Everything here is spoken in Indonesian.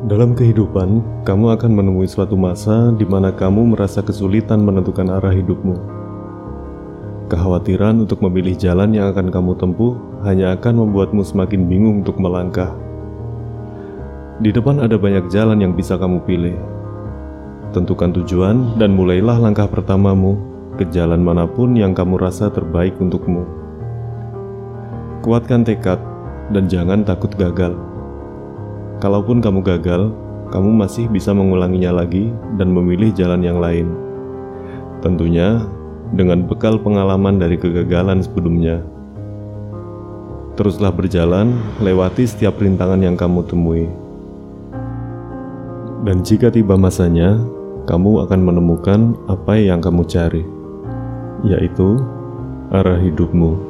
Dalam kehidupan, kamu akan menemui suatu masa di mana kamu merasa kesulitan menentukan arah hidupmu. Kekhawatiran untuk memilih jalan yang akan kamu tempuh hanya akan membuatmu semakin bingung untuk melangkah. Di depan ada banyak jalan yang bisa kamu pilih. Tentukan tujuan dan mulailah langkah pertamamu ke jalan mana pun yang kamu rasa terbaik untukmu. Kuatkan tekad dan jangan takut gagal. Kalaupun kamu gagal, kamu masih bisa mengulanginya lagi dan memilih jalan yang lain. Tentunya dengan bekal pengalaman dari kegagalan sebelumnya. Teruslah berjalan, lewati setiap rintangan yang kamu temui. Dan jika tiba masanya, kamu akan menemukan apa yang kamu cari, yaitu arah hidupmu.